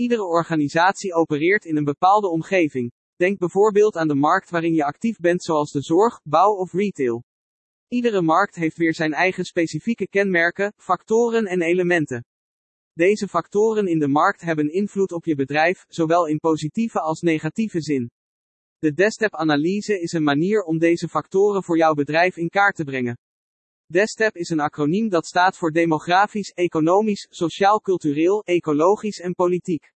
Iedere organisatie opereert in een bepaalde omgeving. Denk bijvoorbeeld aan de markt waarin je actief bent, zoals de zorg, bouw of retail. Iedere markt heeft weer zijn eigen specifieke kenmerken, factoren en elementen. Deze factoren in de markt hebben invloed op je bedrijf, zowel in positieve als negatieve zin. De DESTEP-analyse is een manier om deze factoren voor jouw bedrijf in kaart te brengen. DESTEP is een acroniem dat staat voor demografisch, economisch, sociaal-cultureel, ecologisch en politiek.